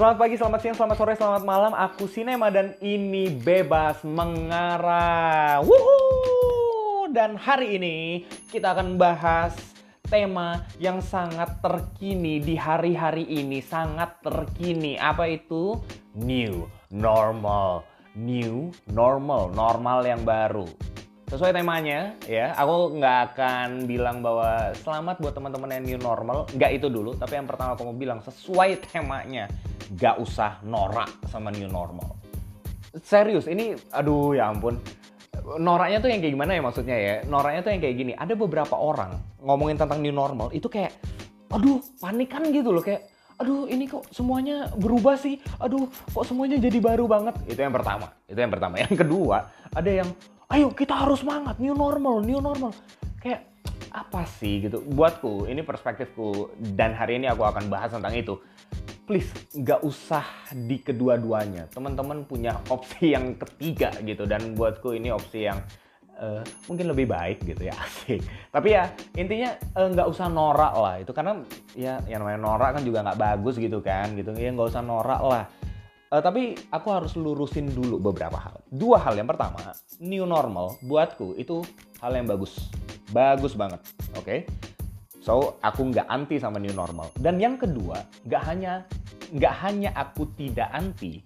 Selamat pagi, selamat siang, selamat sore, selamat malam. Aku Sinema dan ini Bebas Mengarah. Wuhu! Dan hari ini kita akan bahas tema yang sangat terkini di hari-hari ini. Sangat terkini. Apa itu? New normal. New normal. Normal yang baru sesuai temanya ya aku nggak akan bilang bahwa selamat buat teman-teman yang new normal. Nggak itu dulu tapi yang pertama aku mau bilang sesuai temanya nggak usah norak sama new normal. Serius ini aduh ya ampun. Noraknya tuh yang kayak gimana ya maksudnya ya? Noraknya tuh yang kayak gini ada beberapa orang ngomongin tentang new normal itu kayak aduh panik kan gitu loh kayak aduh ini kok semuanya berubah sih? Aduh kok semuanya jadi baru banget? Itu yang pertama itu yang pertama. Yang kedua ada yang ayo kita harus semangat. New normal new normal. Kayak apa sih gitu? Buatku ini perspektifku dan hari ini aku akan bahas tentang itu. Please nggak usah di kedua-duanya. Teman-teman punya opsi yang ketiga gitu dan buatku ini opsi yang uh, mungkin lebih baik gitu ya asik. Tapi ya intinya eh, nggak uh, usah norak lah. Itu karena ya yang namanya norak kan juga nggak bagus gitu kan gitu. Ya nggak usah norak lah Uh, tapi aku harus lurusin dulu beberapa hal. Dua hal. Yang pertama, new normal buatku itu hal yang bagus. Bagus banget. Oke. Okay? So, aku nggak anti sama new normal. Dan yang kedua, nggak hanya nggak hanya aku tidak anti,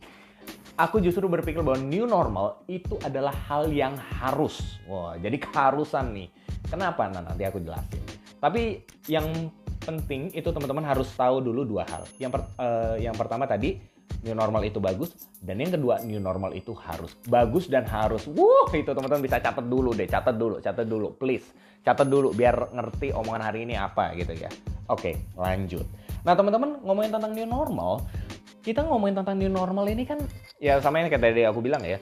aku justru berpikir bahwa new normal itu adalah hal yang harus. Wah, jadi keharusan nih. Kenapa? Nah, nanti aku jelasin. Tapi yang penting itu teman-teman harus tahu dulu dua hal. Yang per, uh, yang pertama tadi new normal itu bagus dan yang kedua new normal itu harus bagus dan harus wuh itu teman-teman bisa catat dulu deh catat dulu catat dulu please catat dulu biar ngerti omongan hari ini apa gitu ya. Oke lanjut. Nah teman-teman ngomongin tentang new normal kita ngomongin tentang new normal ini kan ya sama yang kayak tadi aku bilang ya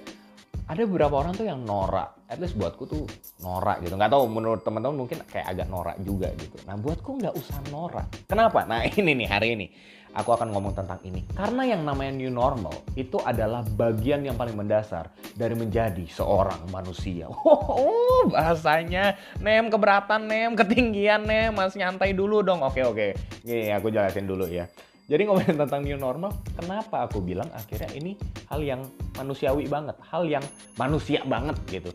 ada beberapa orang tuh yang norak at least buatku tuh norak gitu. Nggak tahu menurut teman-teman mungkin kayak agak norak juga gitu. Nah buatku nggak usah norak. Kenapa? Nah ini nih hari ini aku akan ngomong tentang ini. Karena yang namanya new normal itu adalah bagian yang paling mendasar dari menjadi seorang manusia. Oh, bahasanya nem keberatan nem, ketinggian nem, mas nyantai dulu dong. Oke oke, ini aku jelasin dulu ya. Jadi ngomongin tentang new normal, kenapa aku bilang akhirnya ini hal yang manusiawi banget, hal yang manusia banget gitu.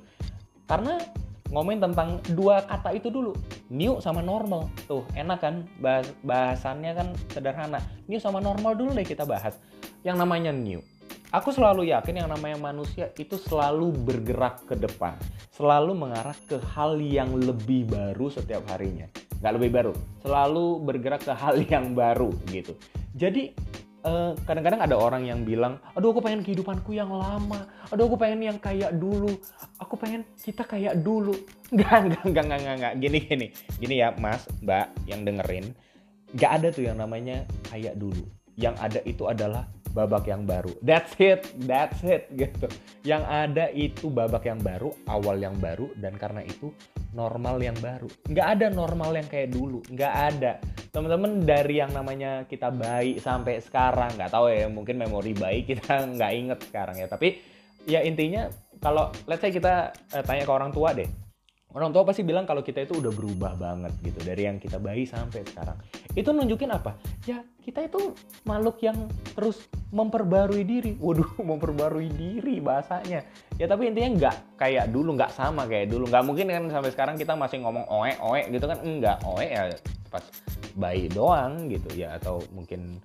Karena ngomongin tentang dua kata itu dulu. New sama normal. Tuh enak kan? Bahas bahasannya kan sederhana. New sama normal dulu deh kita bahas. Yang namanya new. Aku selalu yakin yang namanya manusia itu selalu bergerak ke depan. Selalu mengarah ke hal yang lebih baru setiap harinya. Nggak lebih baru. Selalu bergerak ke hal yang baru gitu. Jadi kadang-kadang uh, ada orang yang bilang, aduh aku pengen kehidupanku yang lama, aduh aku pengen yang kayak dulu, aku pengen kita kayak dulu. Enggak, enggak, enggak, enggak, enggak, gini, gini, gini ya mas, mbak yang dengerin, nggak ada tuh yang namanya kayak dulu. Yang ada itu adalah babak yang baru. That's it, that's it gitu. Yang ada itu babak yang baru, awal yang baru, dan karena itu normal yang baru. Nggak ada normal yang kayak dulu, nggak ada teman-teman dari yang namanya kita bayi sampai sekarang nggak tahu ya mungkin memori bayi kita nggak inget sekarang ya tapi ya intinya kalau let's say kita eh, tanya ke orang tua deh orang tua pasti bilang kalau kita itu udah berubah banget gitu dari yang kita bayi sampai sekarang. Itu nunjukin apa? Ya kita itu makhluk yang terus memperbarui diri. Waduh memperbarui diri bahasanya. Ya tapi intinya nggak kayak dulu nggak sama kayak dulu. Nggak mungkin kan sampai sekarang kita masih ngomong oe oe gitu kan? Enggak oe ya pas baik doang gitu ya atau mungkin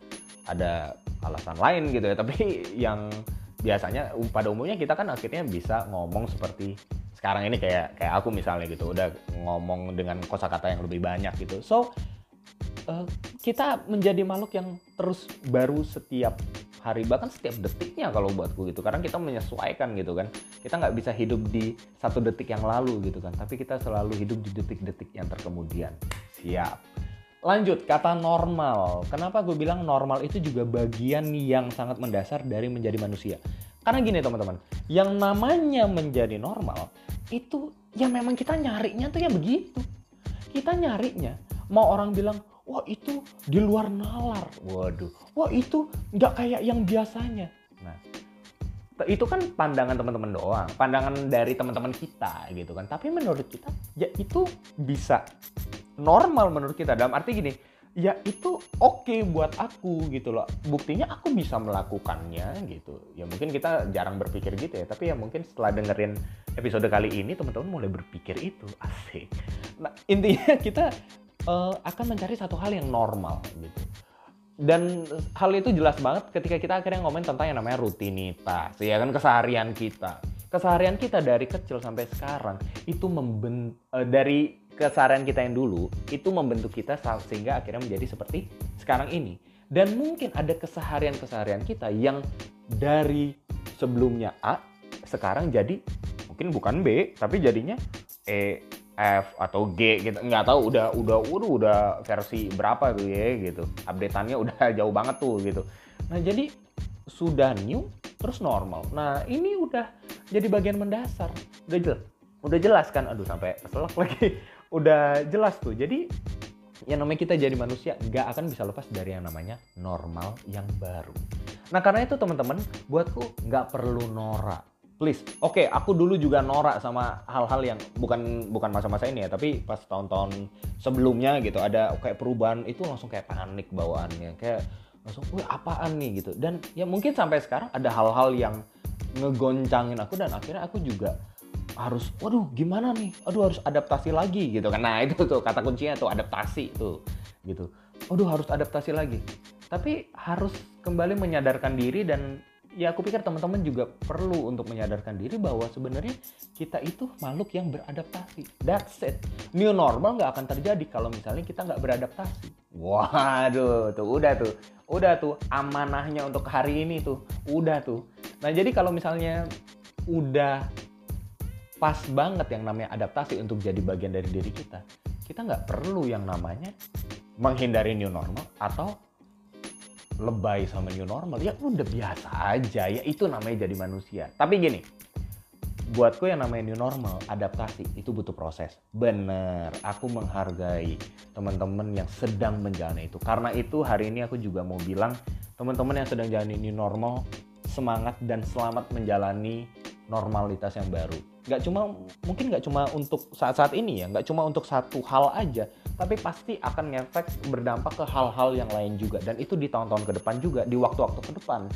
ada alasan lain gitu ya. Tapi yang biasanya pada umumnya kita kan akhirnya bisa ngomong seperti sekarang ini kayak kayak aku misalnya gitu udah ngomong dengan kosakata yang lebih banyak gitu. So uh, kita menjadi makhluk yang terus baru setiap hari bahkan setiap detiknya kalau buatku gitu. Karena kita menyesuaikan gitu kan. Kita nggak bisa hidup di satu detik yang lalu gitu kan. Tapi kita selalu hidup di detik-detik yang terkemudian. Siap. Lanjut, kata normal. Kenapa gue bilang normal itu juga bagian yang sangat mendasar dari menjadi manusia. Karena gini teman-teman, yang namanya menjadi normal itu ya memang kita nyarinya tuh ya begitu. Kita nyarinya, mau orang bilang, wah itu di luar nalar. Waduh, wah itu nggak kayak yang biasanya. Nah, itu kan pandangan teman-teman doang, pandangan dari teman-teman kita gitu kan. Tapi menurut kita ya itu bisa normal menurut kita dalam arti gini ya itu oke okay buat aku gitu loh buktinya aku bisa melakukannya gitu ya mungkin kita jarang berpikir gitu ya tapi ya mungkin setelah dengerin episode kali ini teman-teman mulai berpikir itu asik. Nah intinya kita uh, akan mencari satu hal yang normal gitu. Dan hal itu jelas banget ketika kita akhirnya ngomongin tentang yang namanya rutinitas ya kan keseharian kita. Keseharian kita dari kecil sampai sekarang itu memben uh, dari keseharian kita yang dulu itu membentuk kita sehingga akhirnya menjadi seperti sekarang ini. Dan mungkin ada keseharian-keseharian kita yang dari sebelumnya A sekarang jadi mungkin bukan B tapi jadinya E, F atau G gitu. Nggak tahu udah udah udah udah versi berapa tuh ya gitu. Updateannya udah jauh banget tuh gitu. Nah jadi sudah new terus normal. Nah ini udah jadi bagian mendasar. Udah jelas udah jelas kan? Aduh sampai keselak lagi. Udah jelas tuh. Jadi yang namanya kita jadi manusia nggak akan bisa lepas dari yang namanya normal yang baru. Nah karena itu teman-teman, buatku nggak perlu norak. Please, oke, okay, aku dulu juga norak sama hal-hal yang bukan bukan masa-masa ini ya, tapi pas tahun-tahun sebelumnya gitu ada kayak perubahan itu langsung kayak panik bawaannya, kayak langsung, wih apaan nih? gitu. Dan ya mungkin sampai sekarang ada hal-hal yang ngegoncangin aku dan akhirnya aku juga harus waduh gimana nih? Aduh harus adaptasi lagi gitu kan. Nah itu tuh kata kuncinya tuh adaptasi tuh gitu. Waduh harus adaptasi lagi. Tapi harus kembali menyadarkan diri dan ya aku pikir teman-teman juga perlu untuk menyadarkan diri bahwa sebenarnya kita itu makhluk yang beradaptasi. That's it. New normal nggak akan terjadi kalau misalnya kita nggak beradaptasi. Waduh, tuh udah tuh, udah tuh amanahnya untuk hari ini tuh, udah tuh. Nah jadi kalau misalnya udah pas banget yang namanya adaptasi untuk jadi bagian dari diri kita. Kita nggak perlu yang namanya menghindari new normal atau lebay sama new normal. Ya udah biasa aja, ya itu namanya jadi manusia. Tapi gini, buatku yang namanya new normal, adaptasi itu butuh proses. Bener, aku menghargai teman-teman yang sedang menjalani itu. Karena itu hari ini aku juga mau bilang teman-teman yang sedang jalani new normal, semangat dan selamat menjalani normalitas yang baru. Gak cuma mungkin gak cuma untuk saat-saat ini ya, gak cuma untuk satu hal aja, tapi pasti akan ngefek berdampak ke hal-hal yang lain juga dan itu di tahun-tahun ke depan juga, di waktu-waktu ke depan.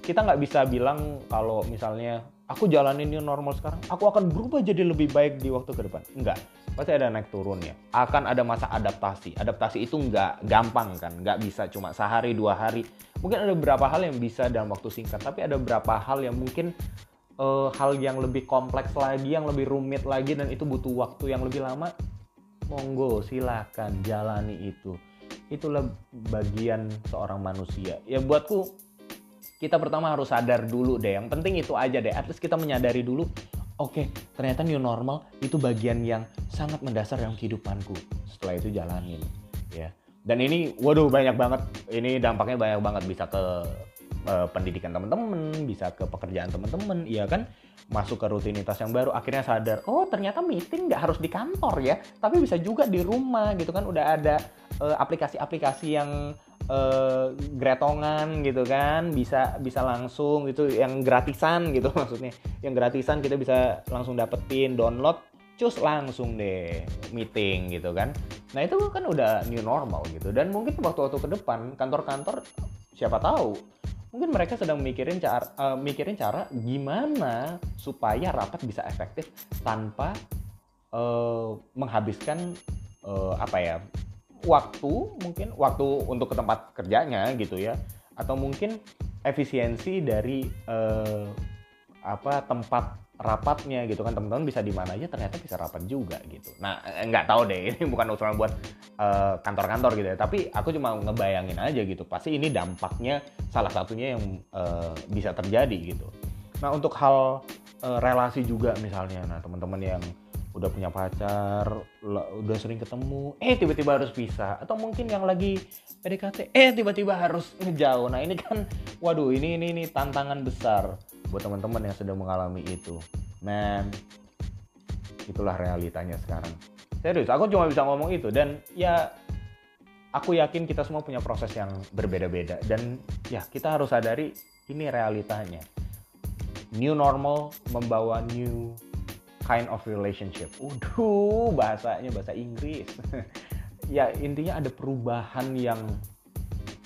Kita nggak bisa bilang kalau misalnya aku jalanin new normal sekarang, aku akan berubah jadi lebih baik di waktu ke depan. Enggak, pasti ada naik turun ya. Akan ada masa adaptasi. Adaptasi itu nggak gampang kan, nggak bisa cuma sehari dua hari. Mungkin ada beberapa hal yang bisa dalam waktu singkat, tapi ada beberapa hal yang mungkin uh, hal yang lebih kompleks lagi, yang lebih rumit lagi dan itu butuh waktu yang lebih lama, monggo silakan jalani itu. Itulah bagian seorang manusia. Ya buatku kita pertama harus sadar dulu deh. Yang penting itu aja deh. At least kita menyadari dulu, oke, okay, ternyata new normal itu bagian yang sangat mendasar dalam kehidupanku. Setelah itu jalanin, ya. Dan ini, waduh banyak banget. Ini dampaknya banyak banget bisa ke uh, pendidikan teman-teman, bisa ke pekerjaan teman-teman, iya kan? Masuk ke rutinitas yang baru, akhirnya sadar, oh ternyata meeting nggak harus di kantor ya, tapi bisa juga di rumah gitu kan? Udah ada eh, aplikasi-aplikasi uh, yang uh, gretongan gitu kan, bisa bisa langsung gitu, yang gratisan gitu maksudnya, yang gratisan kita bisa langsung dapetin download cus langsung deh meeting gitu kan. Nah itu kan udah new normal gitu dan mungkin waktu-waktu ke depan kantor-kantor siapa tahu mungkin mereka sedang mikirin cara uh, mikirin cara gimana supaya rapat bisa efektif tanpa uh, menghabiskan uh, apa ya waktu mungkin waktu untuk ke tempat kerjanya gitu ya atau mungkin efisiensi dari uh, apa tempat rapatnya gitu kan teman-teman bisa di mana aja ternyata bisa rapat juga gitu. Nah nggak tahu deh ini bukan usulan buat eh, kantor-kantor gitu ya, tapi aku cuma ngebayangin aja gitu. Pasti ini dampaknya salah satunya yang uh, bisa terjadi gitu. Nah untuk hal uh, relasi juga misalnya, nah teman-teman yang udah punya pacar, udah sering ketemu, eh tiba-tiba harus pisah, atau mungkin yang lagi PDKT, eh tiba-tiba harus ngejauh. Nah ini kan, waduh ini ini ini tantangan besar buat teman-teman yang sedang mengalami itu. Man, itulah realitanya sekarang. Serius, aku cuma bisa ngomong itu dan ya aku yakin kita semua punya proses yang berbeda-beda dan ya kita harus sadari ini realitanya. New normal membawa new kind of relationship. Udah, bahasanya bahasa Inggris. ya intinya ada perubahan yang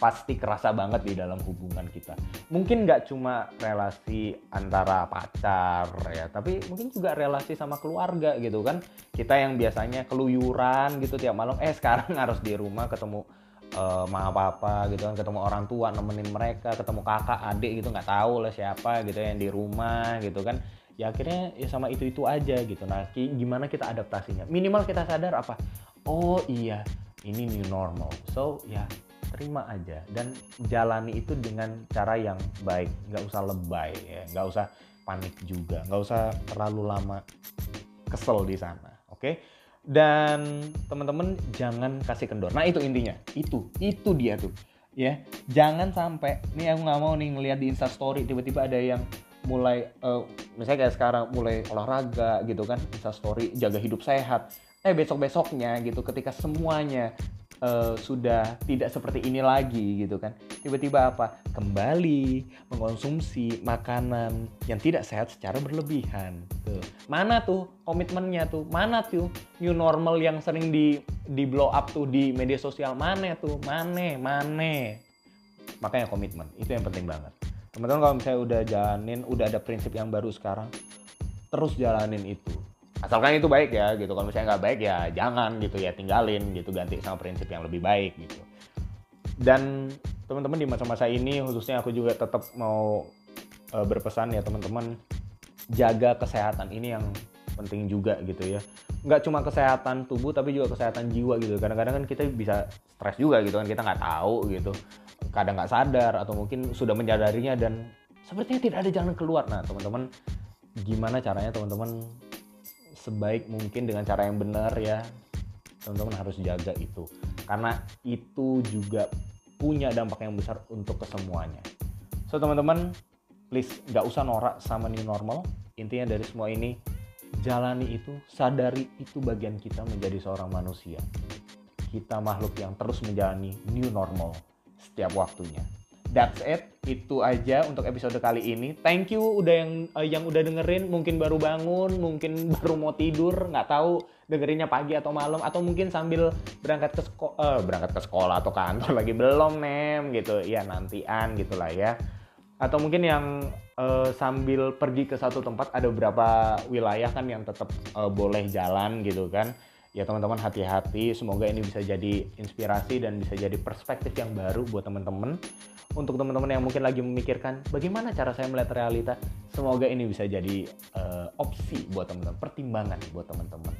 pasti kerasa banget di dalam hubungan kita. Mungkin nggak cuma relasi antara pacar ya, tapi mungkin juga relasi sama keluarga gitu kan. Kita yang biasanya keluyuran gitu tiap malam, eh sekarang harus di rumah ketemu uh, mama papa gitu kan, ketemu orang tua nemenin mereka, ketemu kakak, adik gitu nggak tahu lah siapa gitu yang di rumah gitu kan. Ya akhirnya ya sama itu itu aja gitu. Nah gimana kita adaptasinya? Minimal kita sadar apa? Oh iya ini new normal. So ya terima aja. Dan jalani itu dengan cara yang baik. Nggak usah lebay ya. Nggak usah panik juga. Nggak usah terlalu lama kesel di sana oke? Okay? dan teman-teman jangan kasih kendor. Nah itu intinya. Itu itu dia tuh ya. Jangan sampai nih aku nggak mau nih ngeliat di instastory tiba-tiba ada yang mulai uh, misalnya kayak sekarang mulai olahraga gitu kan instastory jaga hidup sehat. Eh besok besoknya gitu ketika semuanya uh, sudah tidak seperti ini lagi gitu kan. Tiba-tiba apa? Kembali mengonsumsi makanan yang tidak sehat secara berlebihan. Tuh. Mana tuh komitmennya tuh? Mana tuh new normal yang sering di di blow up tuh di media sosial? Mana tuh? Mana? Mana? Makanya komitmen. Itu yang penting banget. Teman-teman kalau misalnya udah jalanin udah ada prinsip yang baru sekarang terus jalanin itu asalkan itu baik ya gitu. Kalau misalnya nggak baik ya jangan gitu. Ya tinggalin gitu. Ganti sama prinsip yang lebih baik gitu. Dan teman-teman di masa-masa ini khususnya aku juga tetap mau uh, berpesan ya teman-teman jaga kesehatan. Ini yang penting juga gitu ya. Nggak cuma kesehatan tubuh tapi juga kesehatan jiwa gitu. Kadang-kadang kan kita bisa stres juga gitu kan. Kita nggak tahu gitu. Kadang nggak sadar atau mungkin sudah menyadarinya dan sepertinya tidak ada jalan keluar. Nah teman-teman gimana caranya teman-teman sebaik mungkin dengan cara yang benar ya. Teman-teman harus jaga itu. Karena itu juga punya dampak yang besar untuk kesemuanya. So teman-teman please nggak usah norak sama new normal. Intinya dari semua ini jalani itu sadari itu bagian kita menjadi seorang manusia. Kita makhluk yang terus menjalani new normal setiap waktunya that's it. Itu aja untuk episode kali ini. Thank you udah yang uh, yang udah dengerin. Mungkin baru bangun mungkin baru mau tidur. Nggak tahu dengerinnya pagi atau malam. Atau mungkin sambil berangkat ke sekolah uh, berangkat ke sekolah atau kantor lagi. Belum nem gitu. Ya nantian gitulah ya. Atau mungkin yang uh, sambil pergi ke satu tempat ada beberapa wilayah kan yang tetap uh, boleh jalan gitu kan. Ya teman-teman hati-hati. Semoga ini bisa jadi inspirasi dan bisa jadi perspektif yang baru buat teman-teman untuk teman-teman yang mungkin lagi memikirkan bagaimana cara saya melihat realita, semoga ini bisa jadi uh, opsi buat teman-teman, pertimbangan buat teman-teman.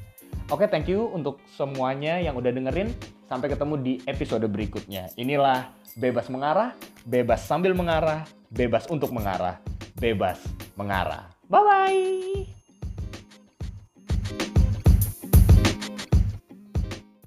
Oke, thank you untuk semuanya yang udah dengerin. Sampai ketemu di episode berikutnya. Inilah bebas mengarah, bebas sambil mengarah, bebas untuk mengarah, bebas mengarah. Bye bye.